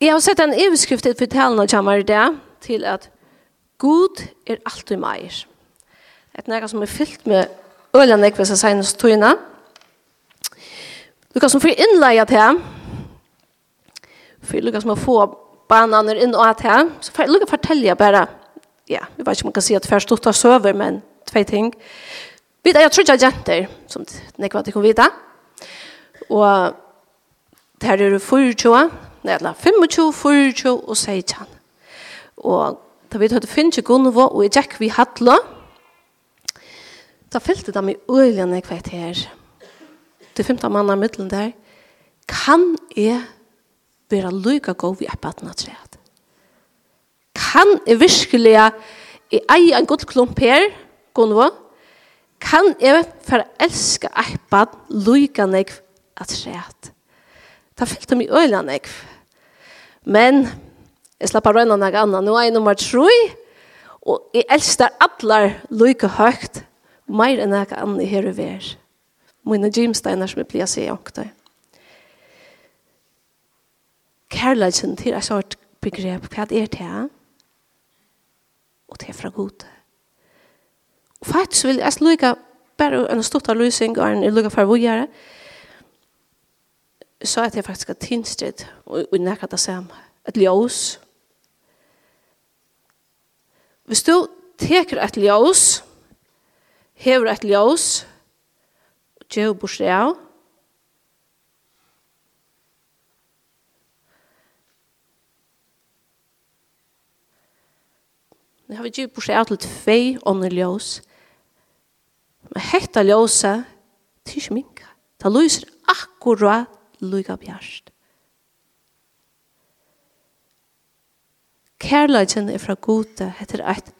Jeg har sett en overskrift i fortellene kommer det til at God er alltid meir. Et nega som er fyllt med ølene jeg vil si senest togene. Du kan som får innleie til for Lukas som få bananer inn og til så Lukas forteller fortelle bare. Ja, jeg vet ikke om man kan si at først stort av søver men tve ting. Vi er jo trutja jenter som nekva til kom vita og der er det 24 eller 25, 24 og 16. Og da vi hadde finnet Gunnvo, og jeg gikk vi hadla, da fyllte de i øyene jeg her. Til 15 mann av middelen der, kan jeg være lykke god vi er på den treet? Kan jeg virkelig, jeg eier en god klump her, Gunnvo, kan jeg for elska eipan lykke nek at skjæt. Da fyllte de i øyla negv. Men jeg slapp av røyna noe annet. Nå er jeg nummer tre, og jeg elsker alle lykke høyt, mer enn noe annet her og ver. Mine gymsteiner som jeg pleier å si åkte. Kærleisen til et sort begrep, hva er det? her? Og det er fra gode. Og faktisk vil jeg lykke, bare en stort av lysing, og en lykke for å gjøre det, så er det faktisk et tinstrid og nekka det samme. Et ljøs. Hvis du teker et ljøs, hever et ljøs, og gjør bort det av, Nu har vi gjort bort seg til tvei ånder ljøs. Men hekta ljøsa, det er ikke minka. Det lyser akkurat lyga bjørst. Kærleiken er fra gode heter eit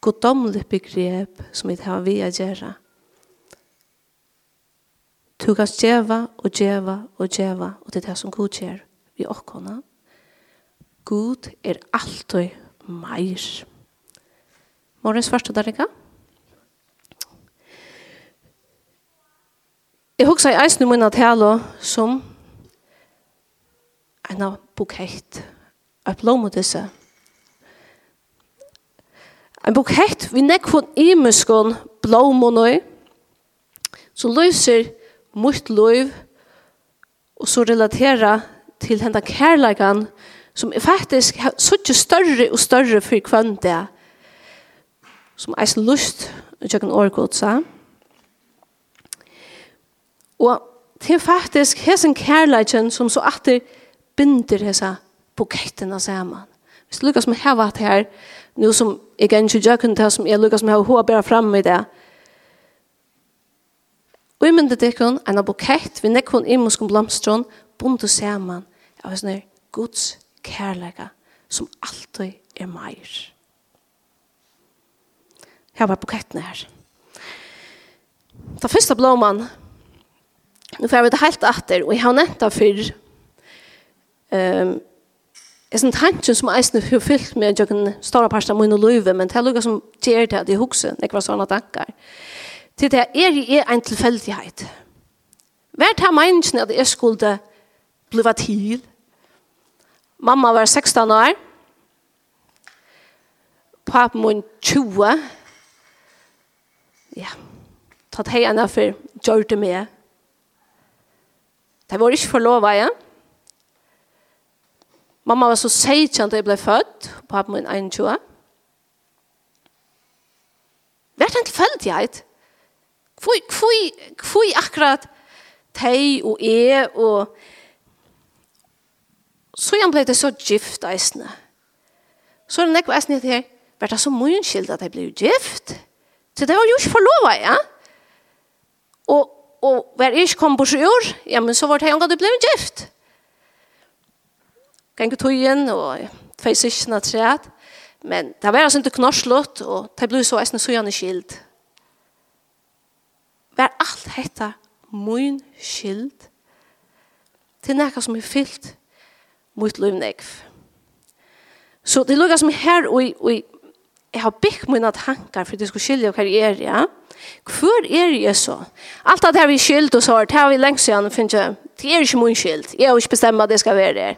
godomlig begrep som vi har vi å gjøre. Du kan djeva og djeva og djeva, og det er det som god gjør vi åkkona. God er alltid meir. Morgens første der, ikke? Jeg husker eisen i munnen tale som en bukett, en blomodisse. En bukett vi nekvun imuskon blomonoi, som løser mot løv, og så relaterer til henda kærleikan, som er faktisk så ikke større og større for kvann det, som er så lyst, og jeg kan årgått Og til faktisk, hesen kærleikan som så atter, binder hessa buketterna saman. Hvis Lukas som har vært her, nu som jeg er ikke gjør kunne ta som jeg Lukas som har hva bare frem i det, og i myndet ikke en bukett vi nekker hun i musken blomstron bundet saman av en sånn Guds kærlega som alltid er meir. Her var buketten her. Da første blomman, nu får jeg vite helt atter, og jeg har nevnt det Ehm er sånt tanken som eisen har fyllt med jag kan stora pasta min og løyve, men det lukar som gjør det at jeg husker, huxen jeg var sånne tanker. Til det är er en tillfällighet. Vart har människan at jeg skulle bli til? Mamma var 16 år. Pappa min 20. Ja. Tatt hej for gjør det med. Det var ikke forlova, ja. Mamma var så seitjan da jeg ble født, pappa min 21. Vært en tilfeldighet. Hvor, hvor, hvor akkurat teg og e og så han ble det så gift eisne. Så er det nekva eisne til her, var det så mye skild at jeg ble gift. Så det var jo ikke forlova, ja. Og, og var jeg ikke kom på sjur, ja, men så var det han gav det ble gift. Ja gang i tøyen, og tvei syskene treet. Men det var altså ikke knorslått, og det ble så eisne søgjende skild. Var alt dette mun skild til noe som er fyllt mot løvnegv. Så det lukka som her, og, og jeg har bygd mine tanker for at jeg skulle skilja hva jeg er, ja. Hvor er jeg så? Alt det her vi skild og så, det har vi lengst igjen, finner jeg, det er ikke mun skild. Jeg har ikke bestemt at det skal være der.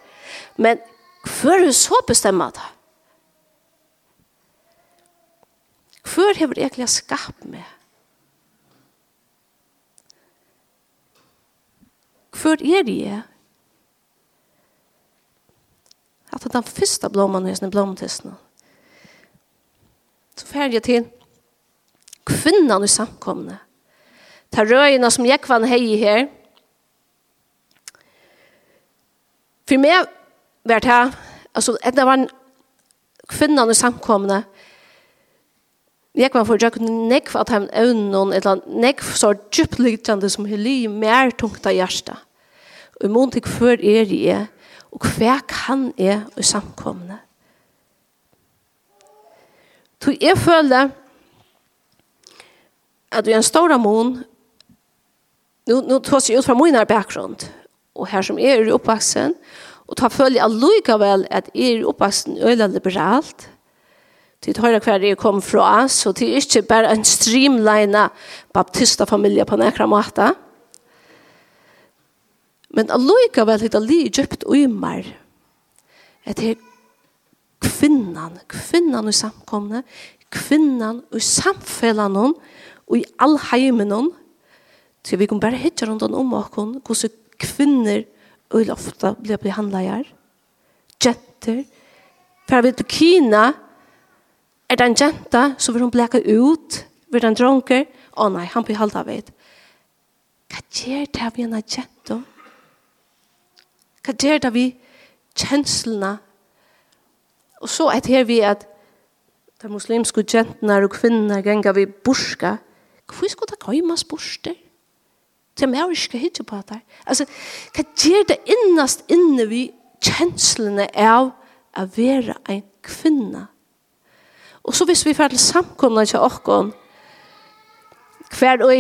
Men hver er så bestemmer det? Hver har vi egentlig skapt meg? Hver er det? At den første blommen er sånn blommetisten. Så ferdig jeg til kvinnan i samkomne. Ta røyene som jeg kvann hei her. For meg vært her, altså, det var en kvinnan i samkomne, jeg var for å gjøre nekv at han øvnån, eller nekv så djupt lyktjande som hyli mer tungt av hjertet. Og i mån til hver er jeg, og hva kan jeg i samkomne. Så jeg føler at vi er en stor mån, nå, nå tar jeg ut fra min bakgrunn, og her som jeg er oppvaksen, og Og ta følge allikevel at jeg er oppvaksen øyla liberalt. Til høyre hver jeg kom fra, så til ikke bare en streamlinet baptista familie på nekra måte. Men allikevel hitta li djupt uymar. At det er kvinnan, kvinnan i samkomne, kvinnan i samfellan og i all heimen hon, til vi kan bare hitja rundt om okkon, hvordan kvinner kvinner og ofta blir jeg bli handleier, jenter, for jeg til Kina, er det en jenta, så vil hun bleka ut, vil han dronker, å oh, nei, han blir halvt av vet. Hva gjør det av en jenta? Hva gjør det av kjenslene? Og så er det her vi at de muslimske jentene og kvinnerne ganger vi borska. Hvorfor skal det gøymas borster? Så jeg har ikke hitte på det. Altså, hva gjør det innast inne vi kjenslene av å være en kvinne? Og så hvis vi får til samkomne til åkken, hver og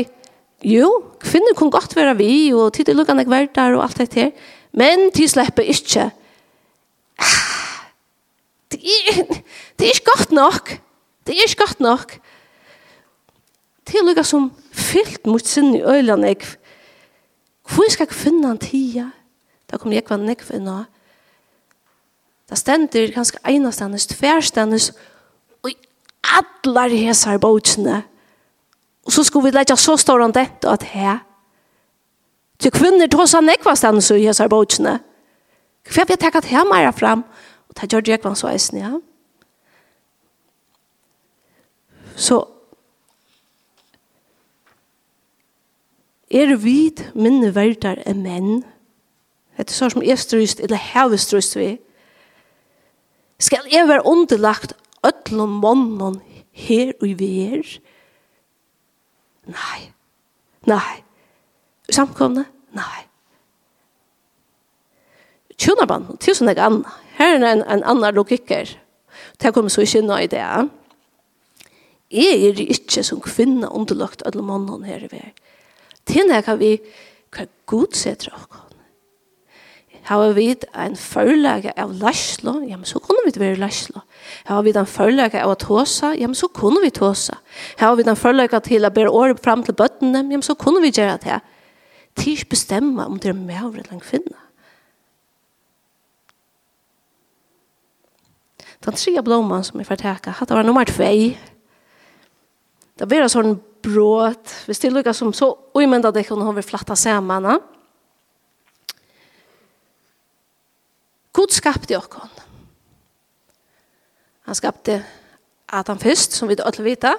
jo, kvinner kan godt være vi, og tid til lukkene hver der og alt det her, men de slipper ikke. Det er, det er ikke godt nok. Det er ikke godt nok. Det er lukkene som fyllt mot sin i øyene, ikke? Hvor skal jeg finne en tida? Da kommer jeg kvann nekv inn av. Da stender ganske einastandes, tverstandes, og i allar hesar båtsene. Og så skulle vi leggja så stor om dette at her. Til kvinner tås han nekvastandes i hesar båtsene. Hva vi har takkat her meira fram? Og ta gjør det jeg kvann så eisen, ja. Så Er vit minne verdar er menn? Hette sår som efterryst, eller hevestrøst vi. Skal jeg være underlagt ødlom månnen her og vi er? Nei. Nei. Samkomne? Nei. Tjonabann, tusen deg anna. Her er en, en annan logikker. Det kommer så ikke nå i det. Jeg er ikke som kvinne underlagt ødlom månnen her og vi er til nekka vi hva god setter okkur. Har vi en førleika av lærslo, ja, men så kunne vi være lærslo. Har vi en førleika av tåsa, ja, men så kunne vi tåsa. Har vi en førleika til å bære året fram til bøttene, ja, men så kunne vi gjøre det. Til ikke bestemme om det er mer eller en kvinne. Den tre blomman som jeg fortekker, det var nummer 2. Det var sånn brot. Vi det lukkar som så oimenda det kunne vi flatta samman. God skapte okkon. Han skapte Adam først, som vi alle vita,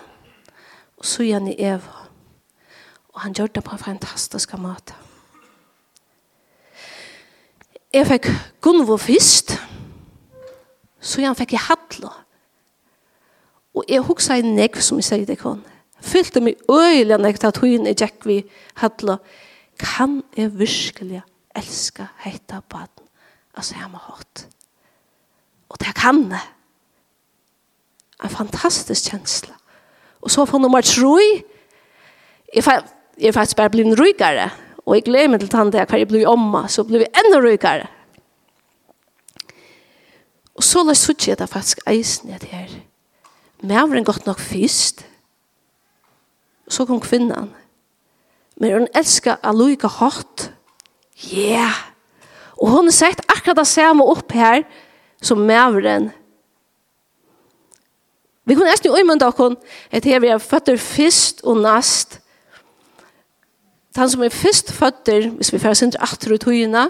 og så igjen i Eva. Og han gjør det på en fantastisk måte. Jeg fikk Gunvo først, så igjen fikk jeg Hadlo. Og jeg huksa i nekv som jeg sier det kunne fylte meg øyelig når jeg tog inn i Jack vi hadde kan jeg virkelig elska heita baden altså jeg må hatt og det kan jeg en fantastisk kjensla. Og så får nummer tro jeg, jeg faktisk bare blitt rykere og jeg gleder meg til tante jeg hver jeg blir omma så blir vi enda rykere og så la jeg suttje det faktisk eisen i det her. Men jeg var en godt nok fyrst så kom kvinnan. Men hun elskar Aloika Hott. Ja! Yeah. Og hun har sett akkurat det samme opp her som mævren. Vi kunne nesten jo umynda okkon at her vi er føtter fyrst og nast. Han som er fyrst føtter, hvis vi fyrir sindri atter ut høyina,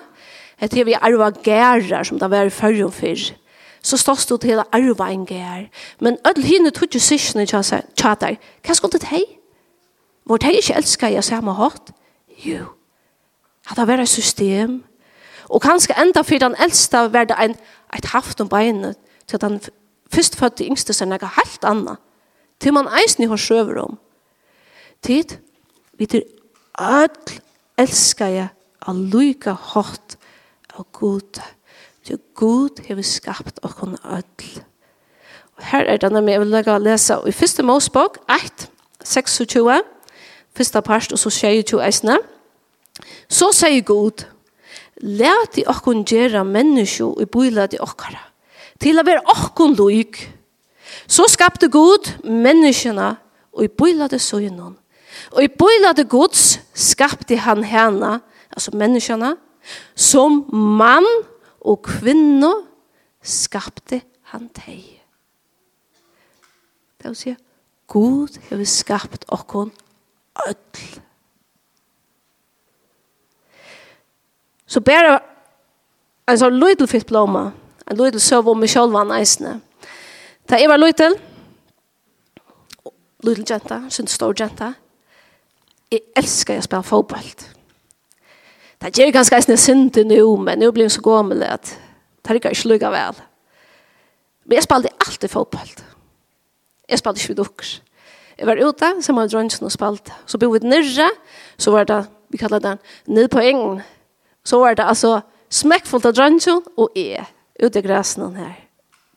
at her vi er arva gærar som det var i fyrir og fyrir. Så stås du til arva en gær. Men ödel hinne tog jo syskene tjata. Hva skulle det hei? Hvor de ikke elsker jeg samme hatt? Jo. At det var et system. Og kanskje enda for den eldste var det en, et haft om beinet til den førstfødte yngste som er helt annet. Til man eisen i hos søver om. Tid, vi til ødel elsker jeg av lykke hatt av god. Til god har vi skapt og kun ødel. Og her er denne med, jeg vil lese i første målspåk, 1, 26. Fyrsta part, og så sier jo eisene. Så sier Gud, let i okkun gjerra menneskje i boila di okkara, til å være okkun loik. Så skapte Gud menneskjene og i boila di søgnon. Og i boila di skapte han henne, altså menneskjene, som mann og kvinne skapte han teg. Det vil si, Gud har skapt okkon öll. Så bare en sånn lydel fitt blomma. en lydel søv om meg selv var eisene. Da jeg var lydel, lydel jenta, synes stor jenta, jeg elsker jeg spiller fotballt. Det gjør ganske eisne synd nå, men nå blir jeg så gammel at det rikker ikke lykke vel. Men jeg spiller alltid fotballt. Jeg spiller ikke vidt dere. Jeg var ute, så man drønsen og spalt. Så bo vi nere, så var det, vi kallar den, ned på engen. Så var det altså smekkfullt av drønsen og e, ute i græsene her.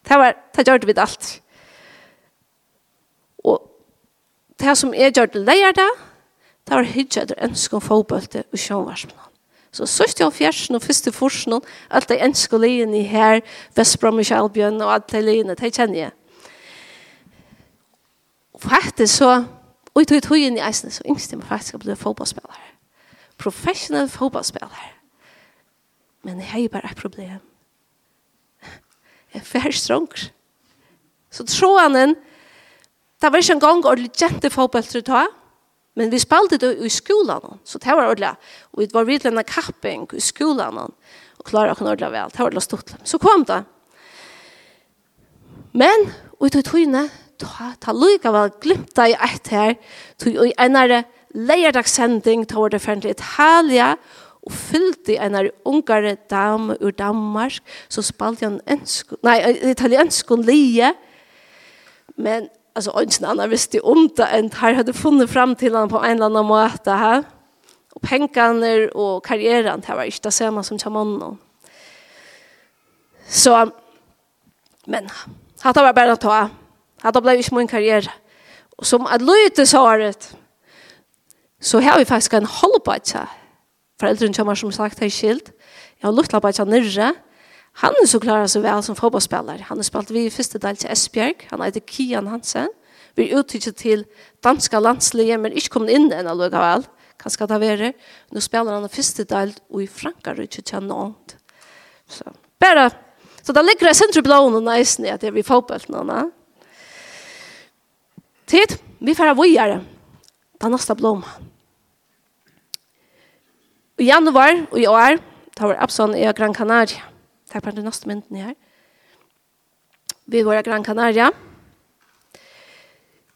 Det var, det gjør vi alt. Og det som jeg gjør det leier det, det var hyggelig etter ønske om fotbølte og sjønvarsmål. Så sørste jeg fjersen og første forsen, alt det ønske i her, Vestbrom og Kjellbjørn og alt de leiene, det kjenner jeg faktisk så, og tog tog inn i eisen, så yngste man faktisk bli fotballspillere. Professionell fotballspillere. Men jeg har bare et problem. Jeg er færre strong. Så troen, det var ikke en gang ordentlig kjente fotball til å ta, men vi spalte det i skolan, så det var ordentlig. Og vi var videre en kapping i skolan, og klarer å kunne ordentlig vel. Det var ordentlig stort. Så kom det. Men, og i tog togene, ta, ta lykka vel glimta i eit her, tog i einare leierdagsending ta var det ferdig Italia, og fyllde einare ungare dame ur Danmark, så spalte han ensk, nei, italienskon lije, men altså, ønsken annan visste om det, enn her hadde funnet fram til han på en eller annen måte, ha? og pengene og karrieren, det var ikke det samme som kjamannen. Så, men, hatt var bare å ta, Att det blev inte min karriär. Och som att lyte såret. Så har vi faktiskt en hållbatsa. Foreldren kommer som sagt har skilt. Jag har luktla på nirra. Han är så klar så vel som fotbollsspelare. Han har spelat i första del till Esbjerg. Han heter Kian Hansen. Vi er uttryckt till danska landslige, men inte kommit in än alltså Hva skal det vara. Nå spelar han första del i Frankrike til Nantes. Så bare. så det ligger i centrum blå och nice det er vi fotbollsnarna. Tid, vi får vågjere. Ta neste blomma. I januar og i år, da var Abson i Gran Canaria. Takk for den neste mynden her. Vi var i Gran Canaria.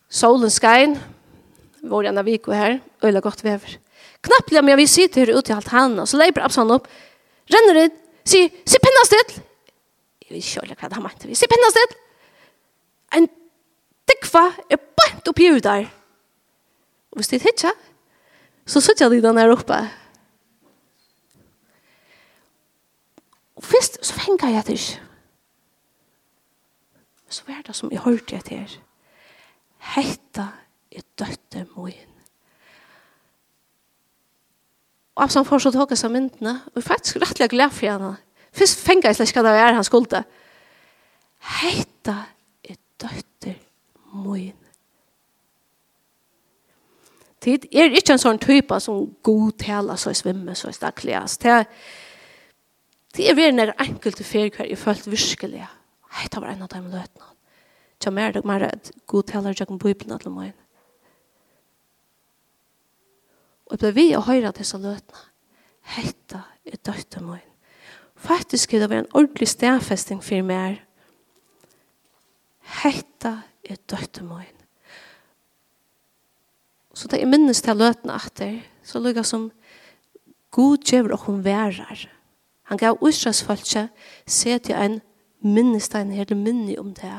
Solen skein. Vi var i en vik her. Øyla godt vever. Knapplega men vi sitter her ute i alt handen, og så leiper Abson opp. Renner inn. Si, si penna still. Jeg vet ikke hva han mente. Si penna still. En dikva er bant oppi ut der. Og hvis de hitja, så sitter de den her oppe. Og først så fengar jeg det ikke. Så var det som jeg hørte jeg til. Hetta er døtte moin. Og Absalom får så tåka seg myndene, og jeg er faktisk rettelig glad for henne. Først fengar jeg slik at det var han skulde. Hetta er døtte moin. Tid er ikke en sånn type som god tala så i svimme så stakligas. Det er Det er veldig nær enkelte ferie hver jeg følte virkelig. Hei, det var en av dem løtene. Jeg mer det mer at god taler jeg om Bibelen til meg. Og jeg ble vi å høre disse løtene. Hetta er døtte meg. Faktisk det en ordentlig stedfesting for meg. Hetta er døtte møyen. Så det er minnes til løtene etter, så lukket som God gjør og hun værer. Han gav utstrøsfølse, se til en minnestein hele minne om det.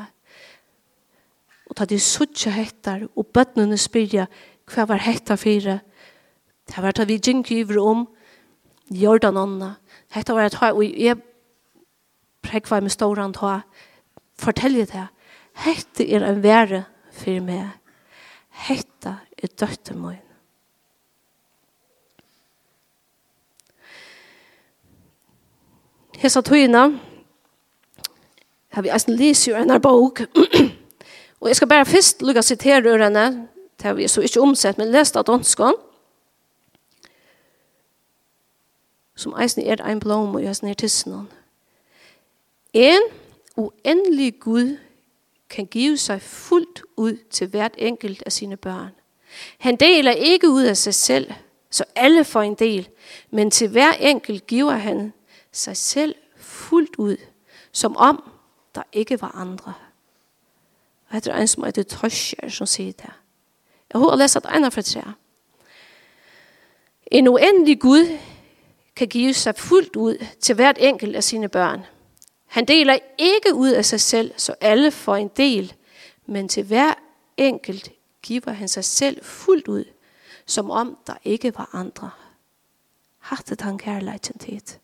Og da de suttje hettar, og bøttene spyrja, hva var hettar fire? Det var da vi gikk over om Jordan Anna. Hetta var at jeg prekva med storan ta fortelje det Hette er en være for meg. Hette er døtte min. Hesa tøyna har vi eisen lyst jo enn bok. og jeg skal bare først lukka sitere ur henne, det har vi så ikke omsett, men lest av danskån. Som eisen er ein blom og eisen er tissen. En uendelig Gud kan give sig fuldt ud til hvert enkelt af sine børn. Han deler ikke ud af sig selv, så alle får en del, men til hver enkelt giver han sig selv fuldt ud, som om der ikke var andre. Og jeg tror en som heter Tosjer, som sier det. Jeg har lest at en af fra tre. En uendelig Gud kan give sig fuldt ud til hvert enkelt af sine børn. Han deler ikke ud af sig selv, så alle får en del, men til hver enkelt giver han sig selv fuldt ud, som om der ikke var andre. Hattet han kærligheden til et,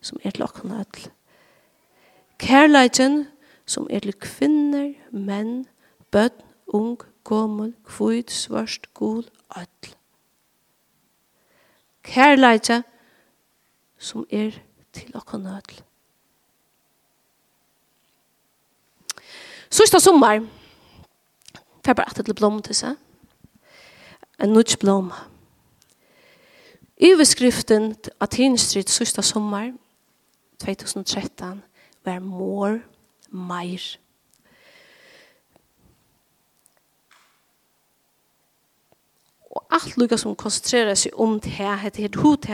som et lokken ødel. Kærligheden, som etle kvinner, menn, bønn, ung, gommel, kvitt, svørst, gul, ødel. Kærleidja som er til lokken ødel. Sista sommar, fer bara at det blom til seg. En nutch blom. Överskriften av Tinstrid sista sommar, 2013, var more, meir. Og alt lukka som konsentrerar seg om det her, heter hod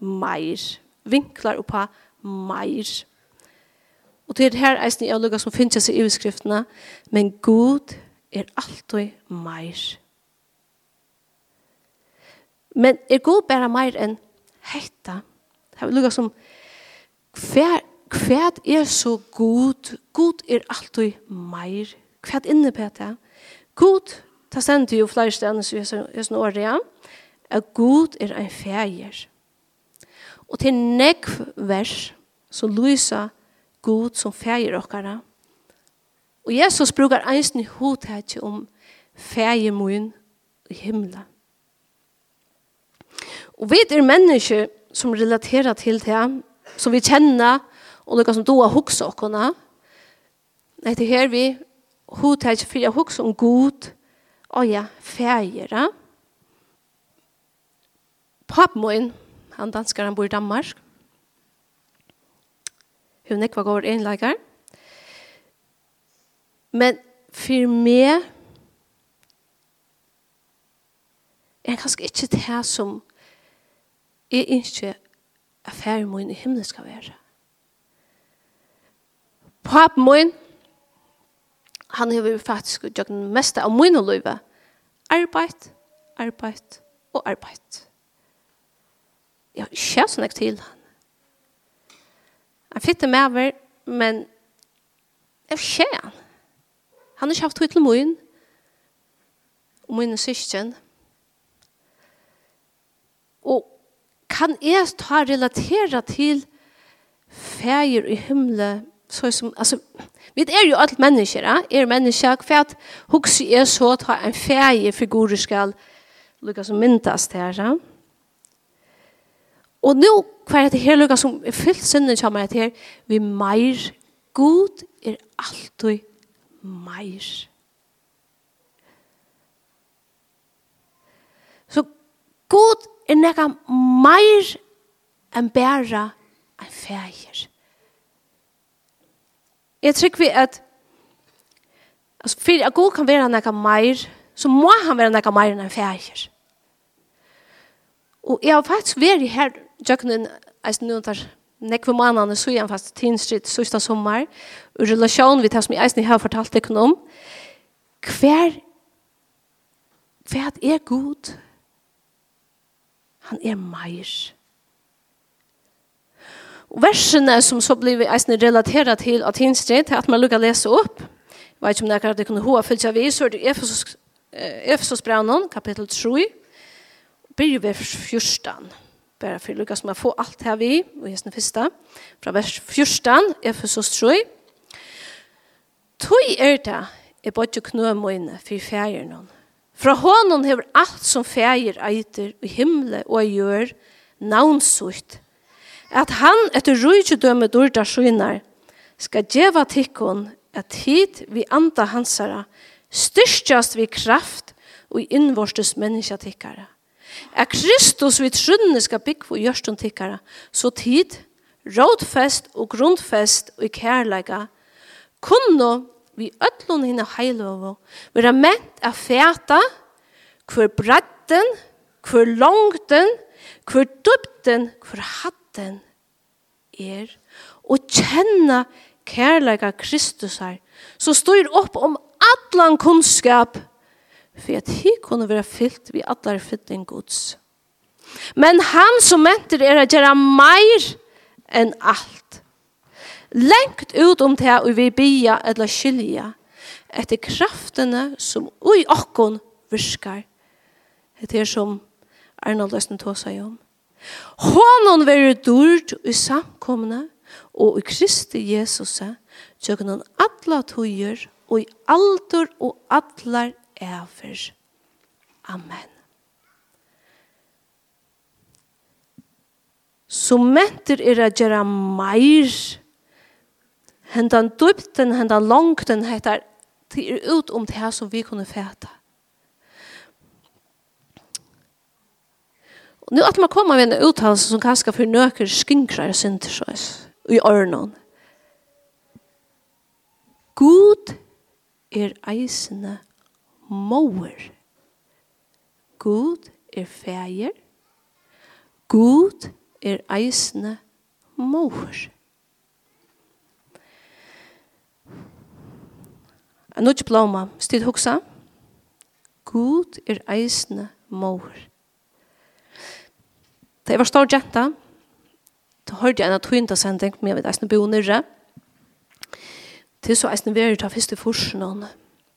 meir. Vinklar oppa meir. Meir Og til her eisen i avlugga som finnes seg i utskriftene, men Gud er alltid meir. Men er Gud bare meir enn hetta? er lukka som hver, hver er så god? God er alltid meir. Hver inne på det? God, det stendt jo flere stedene som er sånn året, ja? at God er en feir. Og til nekv vers, så lyser god som fægir okkara. Og Jesus brukar eisen i hodhetje om fægir mun i himla. Og vi er mennesker som relaterer til det, som vi kjenner, og noe som doa hoksa okkona. Nei, det her vi hodhetje fyrir hoksa om god, og ja, fægir, ja. Han danskar, han bor i Danmark hun ikke var gått inn leker. Men for meg er kanskje ikke det som jeg ikke er ferdig min i himmelen skal være. Papen min, han har jo faktisk gjort den meste av min liv. Arbeid, arbeid og arbeid. Jeg har ikke sånn til han. Han fytte med over, men det skjer han. Han har ikke haft høyt til min, og min syskjen. Og kan jeg ta relatera til feir i himmelen, så som, altså, vi er jo alt mennesker, ja? er mennesker, for at hukse er så at ha en feir figur skal lukka som myndast her, ja? Og nå hva er det her lukka som er fyllt sinne til meg her? Vi meir god er alltid meir. Så god er nekka meir enn bæra enn fægir jeg trykker vi at altså, for at god kan være nekka meir så må han være nekka meir enn fægir og jeg har faktisk vært her Jøkkenen er noen tar nekve manene så igjen fast tinsritt sørste sommer, og relasjon vi tar som jeg eisen har fortalt deg om, hver, hver er god, han er meir. Og versene som så blir vi eisne relateret til at tinsritt, til at man lukker lese opp, jeg vet ikke om det er klart det kunne hoa fyllt seg vi, så er det Efesos, Efesos kapittel 3, blir vi 14 bara for Lukas med å få alt her vi og just den fra vers 14 Efesos 3 Tøy er det er både knø møyne for fægeren noen. Fra hånden hever alt som fæger eiter i himle og i jør navnsukt. At han etter rujtjødømme dårda skynar skal djeva tikkun at hit vi anda hansara styrstjast vi kraft og i innvortes menneskja tikkara. Er Kristus vi trunne skal bygge for gjørstund tikkara, så tid, rådfest og grundfest og kærleika, kunne vi ødlun hina heilova, vera ment a fæta hver bredden, hver langden, hver dybden, hver hatten er, og kjenna kærleika Kristus her, så står opp om allan kunnskap, for at he kunne være fyllt vi allar fyllting gods. Men han som menter er at gjøre meir enn alt. Lengt ut om det og vi bia eller skilja etter kraftene som ui okkon virkar. Det er som Arnold Løsten tog seg om. Hånden være dyrt i samkomne og i Kristi Jesus tjøkken han atla tøyer og i alder og atlar gaver. Amen. Så mentor er a gjøre meir. Hentan dupten, hentan longten heter til ut om det her som vi kunne fæta. Og nu at man kommer med en uttalelse som kanskje for nøker skinkrar syntersøys i ørnen. God er eisende móður. God er feir. God er eisne móður. En nødt blåma, stid hoksa. God er eisne móður. Det var stor jenta. Da hørte jeg en av tøynda sending, men jeg vet eisne bo nirre. Det er så eisne veri ta fyrst i forsen av.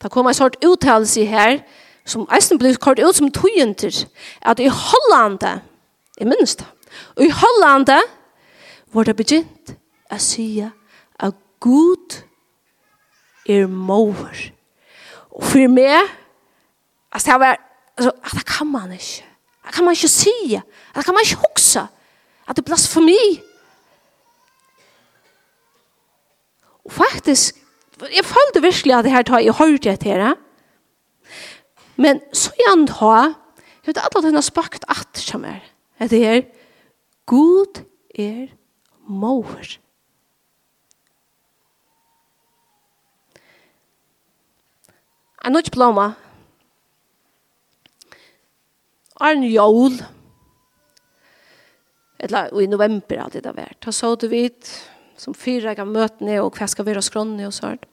Det kom en sort uttalelse her, som eisen ble kort ut som tøyenter, at i Hollande, i minst, i Hollande, var det begynt å si at Gud er mor. Og for meg, altså, det var, altså, at det kan man ikke. Det kan man ikke si. Det kan man ikke huske. At det er blasfemi. Og faktisk, jeg følte virkelig at det her tar i hørt til det. Men så igjen da, jeg vet alle at hun har spakt at som er, at det er, God er mor. En nødt blomma, Arn jól. eller i november hadde det vært, da så du vidt, som fyra kan mötene och hva skal være skronne og sånt.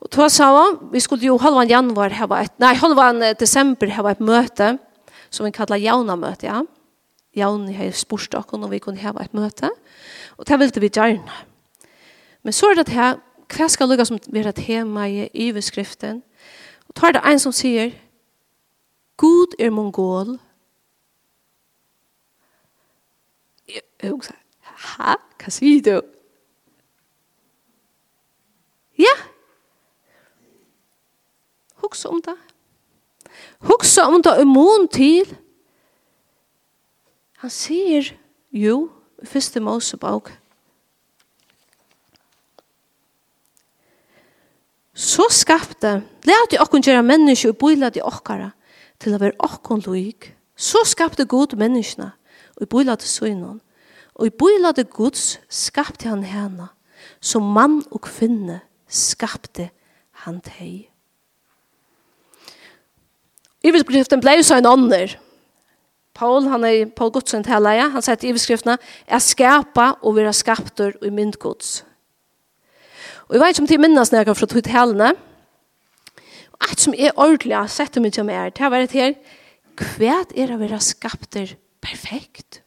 Og då sa han, vi skulle jo januari januar var ett, nei, december desember var ett møte, som vi kallar jauna møte, ja. Jauna har spurt då og vi kunne ha ett møte. Og det ville vi gjerne. Men så er det her, hva skal lukka som vera tema i yverskriften? Og tar det en som sier, God er mongol. Jeg husker, hæ? Hva sier du? Ja. Hugsa om det. Hugsa om det immun til. Han sier jo i første Mosebok. Så skapte, let i okkon gjøre mennesker og boila de okkara til å være okkon loik. Så skapte god menneskene og boila til søgnen. Og i boila til gods skapte han henne som mann og kvinne skapte han teg. Iverskriften blei så en ånder. Paul, han er Paul Godsen talaja, han sier til iverskriftene, er skapa og vera skapter og mynd gods. Og jeg vet ikke om de minnes når jeg kan fra tog helene, og alt som er ordentlig har sett mye om er, det har vært her, hva er å være skapter perfekt?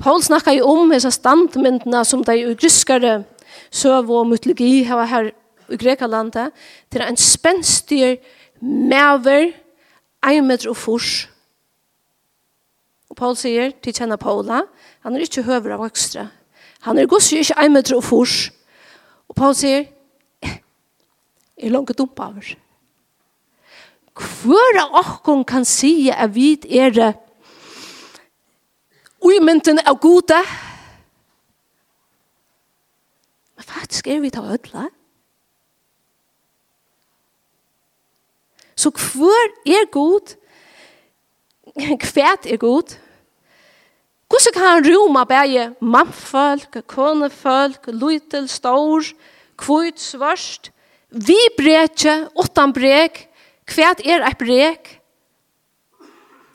Paul snakker jo om disse standmyndene som de gryskere søv og mytologi hava her i Grekalandet, til en spenstig maver, ein meter og furs. Og Paul sier, til kjenne Paula, han er ikke høver av ekstra. Han er gosser ikke en meter og furs. Og Paul sier, er langt dumpa av oss. Hvor av åkken kan si at vi er umynden av gode, faktisk er vi til å ødele. Så hvor er god? Hvert er god? Hvordan kan han roma bare mannfolk, konefolk, lytel, stor, kvitt, svørst? Vi brekje, åttan brek, hvert er et brek?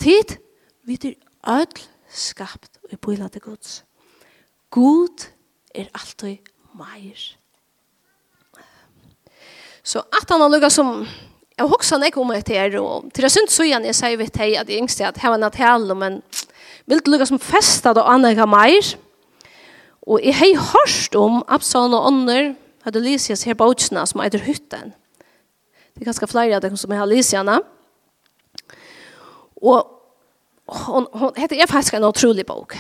Tid, vi er ødel skapt og i bøyla til gods. God er alltid meir. Så at han har lukket som jeg husker han ikke om etter her, og til jeg synes så igjen jeg sier vidt hei at jeg yngste at her var natt hele, men vil du lukka som festet og anlegga meir, og jeg har hørt om Absalon og Ånder, hadde Lysias her bautsene som eitir hytten. Det er ganske flere av dem som har Lysiana. Og hon, hon, hette er faktisk en utrolig bok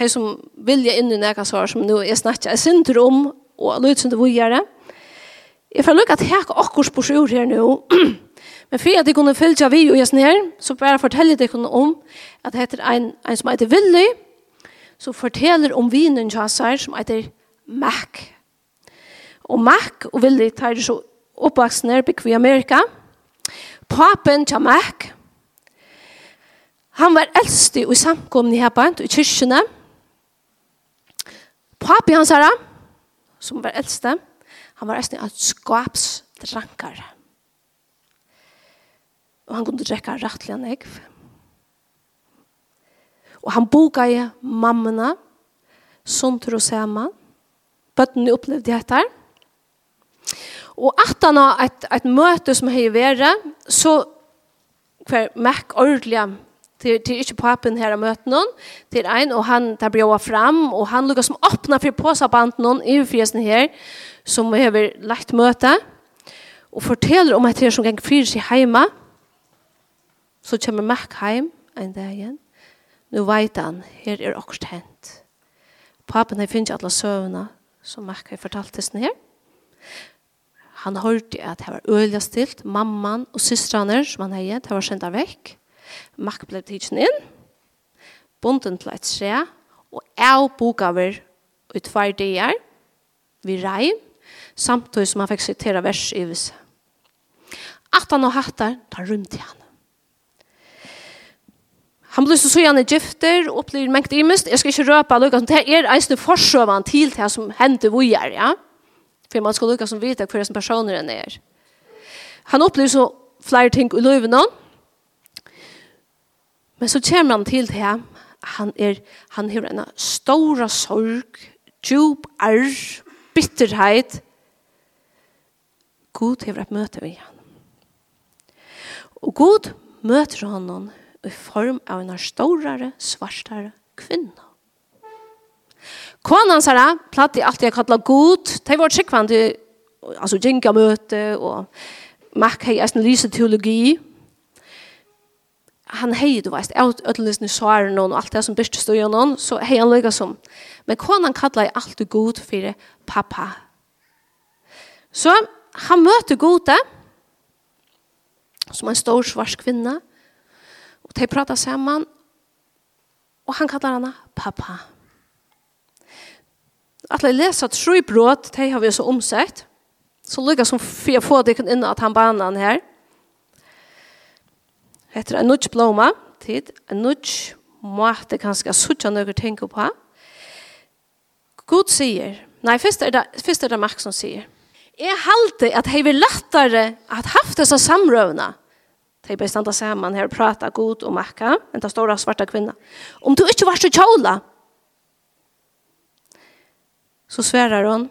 de som vilja inn i nega svar som nu er snakka, er synder om, og lydsynde vujere. Jeg får lukka at hek akkur spors ur her nu, men for at jeg kunne fylja vi og jeg her, så bare fortelle deg kunne om at det heter en, en som heter Willy, som forteller om vinen kjassar som heter Mac. Og Mac og Willy tar så oppvaksne bygg i Amerika. Papen til Mac, han var eldst i samkomne her på, i kyrkjene, og Papi hans herre, som var eldste, han var eisen av skapsdrankar. Og han kunne drekka rettelig en egg. Og han boka i mammene, sunter og saman. Bøttene opplevde dette her. Og at han har et, et møte som har vært, så hver mek ordelig Det til inte pappen här att möta någon. Det är en och han tar bjøa fram och han lukkar som öppna för påsaband någon i fjäsen här som behöver lagt møte och forteller om att det som gäng fyra seg heima så kommer Mac hem en dag igjen Nu vet han, här är också hent Pappen har finnit alla sövna som Mac har fortalt til sin. Han hørte at det var øyelig stilt, mamman og systrene som han har gitt, det var sendt av vekk. Makk ble tidsen inn, bonden til et tre, og av ut i tvær dager, vi rei, samtidig som han fikk sitere vers i vise. At han og hattar tar rundt til han. Han blir så sågjande gifter, opplir mengt imest. Jeg skal ikke røpe lukka, det er eisne forsøvann til det som hender vi er, ja? For man skal lukka som vita hver som personer han er. Han opplever så flere ting i løyven Men så kommer han til det her. Han, er, han har en stor sorg, djup arr, bitterhet. God har et møte med han. Og God møter honom i form av en storare, svartare kvinna. Kvanan det, platt i alt jeg kallar god, det var tryggvand, altså gjenga møte, og mak hei eisen lyse teologi, han hei, du vet allt ödlnis nu og alt allt det som byrste stod ju så hei han lykka som men konan kallar allt det god för pappa så han møter gode som en stor svart kvinne, og de prater samman og han kallar henne pappa. Att läsa tre bröd de har vi så omsett så lyckas som för få det in at han banan her, Hetta er nudge blóma, tid, en nudge måte kanskje suttja nøkker tenker på. Gud sier, nei, først er det, først er det Mark som sier, jeg halte at jeg vil lettere at haft disse samrøvene. De bør standa sammen her og prata god og makka, enn den store svarta kvinna. Om du ikke var så kjola, så sverar hon,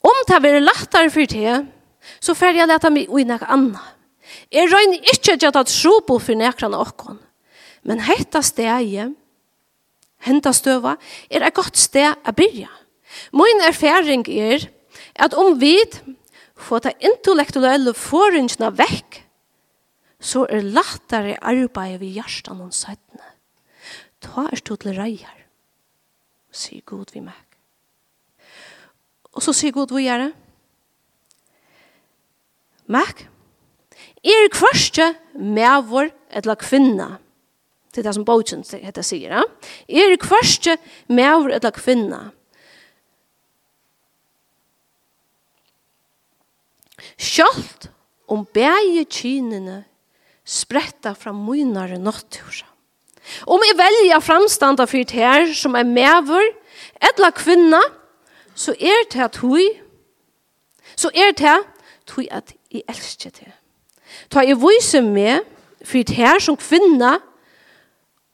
om det vil lettere for det, så får jeg lete meg ui nek anna. Jeg røyner ikke at jeg tar trobo for nekran okkon. Men hetta steget, henta støva, er et godt sted å byrja. Min erfaring er at om vi får ta intellektuelle forringene vekk, så er lettere arbeid ved hjertan og søttene. Ta er stå til reier, sier god vi meg. Og så sier god vi gjør det. Meg, er kvørste mævor eller kvinna. Det er det som bogen heter sier. Ja? Er kvørste mævor eller kvinna. Sjalt om bæje kynene spretta fra munare nattura. Om jeg velja framstanda fyrt her som er mævor, etla kvinna, så er det at hui, så er det at hui at jeg elsker det. Ta jeg vise med for det her som kvinna,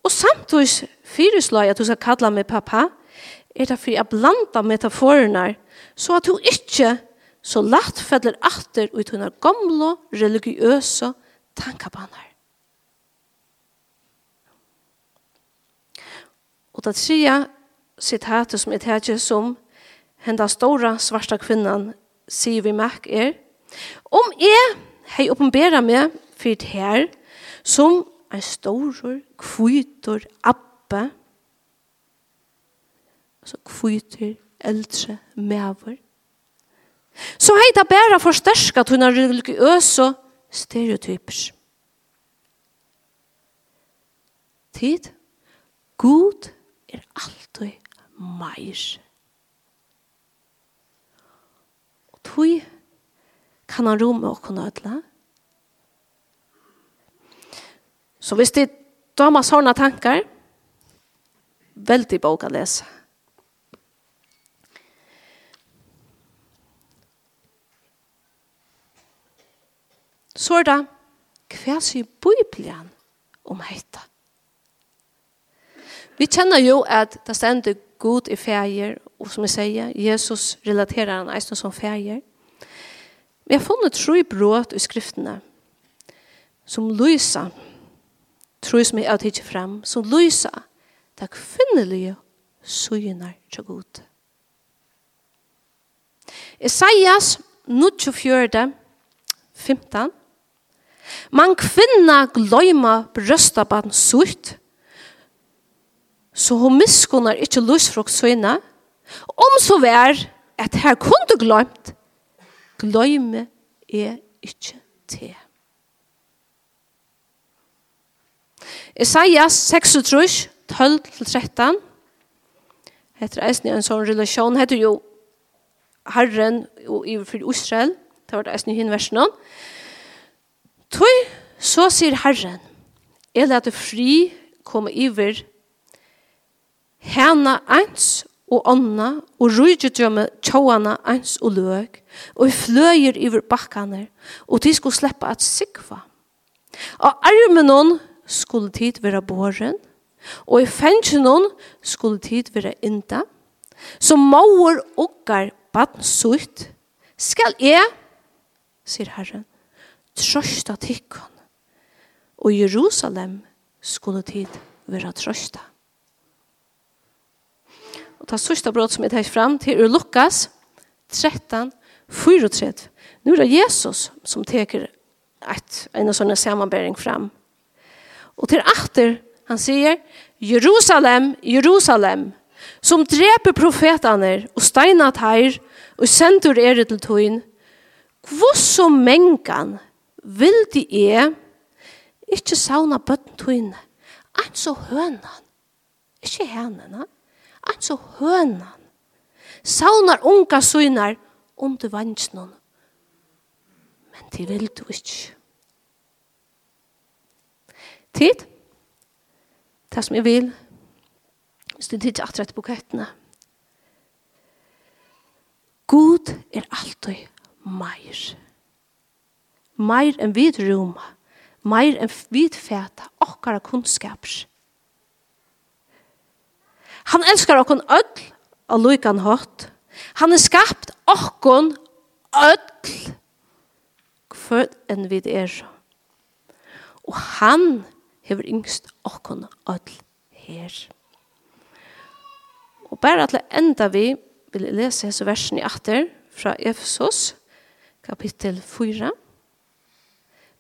og samtidig fyresløy at du skal kalla meg pappa, er det for jeg blanda metaforene, så at du ikke så lagt feller atter ut under gamle, religiøse tankabaner. Og det tredje sitatet som jeg tredje som henda stora svarta kvinnan sier vi merk er, om jeg hei oppenbera meg for det her, som en stor, kvitor, abbe, altså kvitor, eldre, mever. Så hei det bare forsterka til noen religiøse stereotyper. Tid, god er alltid meir. Og tog kan han roma og kunne ødele. Så hvis det damer sånne tanker, veldig bok å lese. Så er det, hva sier Bibelen om heita? Vi kjenner jo at det stender god i fæger, og som jeg sier, Jesus relaterer han eisen som fæger. Vi har funnet tro brot i skriftene som lysa tro som jeg avtidde frem som lysa takk finnelige søgner til god. Isaias 24, 15 Man kvinna gløyma brøstabann sutt så hun miskunnar ikkje lusfrukt søgna om så vær at her kunde gløymt gløyme er ikkje te. Isaias 6, 12-13, heter eisen en sånn relasjon, heter jo Herren og iverfyr Israel, det var det eisen i hinversjonen. Tøy, så sier Herren, jeg lette fri komme iver hana eins og anna og rujtjømme tjåana eins og løg og fløyer iver bakkane, og de skulle sleppa at sikva. Og armen skulle tid vera båren, og i fengen skulle tid vera inda, så mauer okkar badn sutt, skal jeg, sier Herren, trøsta tikkon, og Jerusalem skulle tid vera trøsta. Og ta sørsta brot som jeg tar fram til ur Lukas 13, 34. Nu er det Jesus som teker et, en sånn samanbering fram. Og til atter, han sier, Jerusalem, Jerusalem, som dreper profetene og steinat her, og sendur er til tøyen, så mengan vil de er ikke sauna bøtten tøyne, Ein så hønan, ikke hennene, Ein så hønan, saunar unga søgnar, under vansjen. Men de vil du ikke. Tid. Det som jeg vil. Hvis du tidsjer atrett på bukettene. God er alltid meir. Meir enn vid roma. Meir enn vid feta okkara kunnskaps. Han elskar okkon öll og lukan hatt Han har skapt okkon öll hver enn vi er. Og han hever yngst okkon öll her. Og bare til enda vi vil lese hese versen i atter fra Efesos, kapittel 4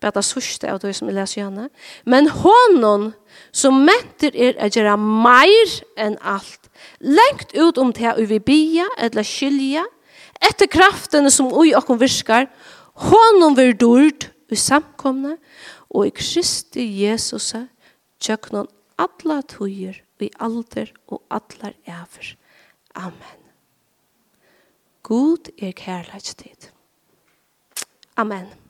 bare sørste av det som jeg leser gjerne. Men hånden som menter er å gjøre mer enn alt. Lengt ut om det vi bia eller skilja, etter kraftene som ui og virkar, hånden vil dord i samkomne, og i Kristi Jesus tjøknon alle tøyer i alder og allar æver. Amen. God er kærleikstid. Amen.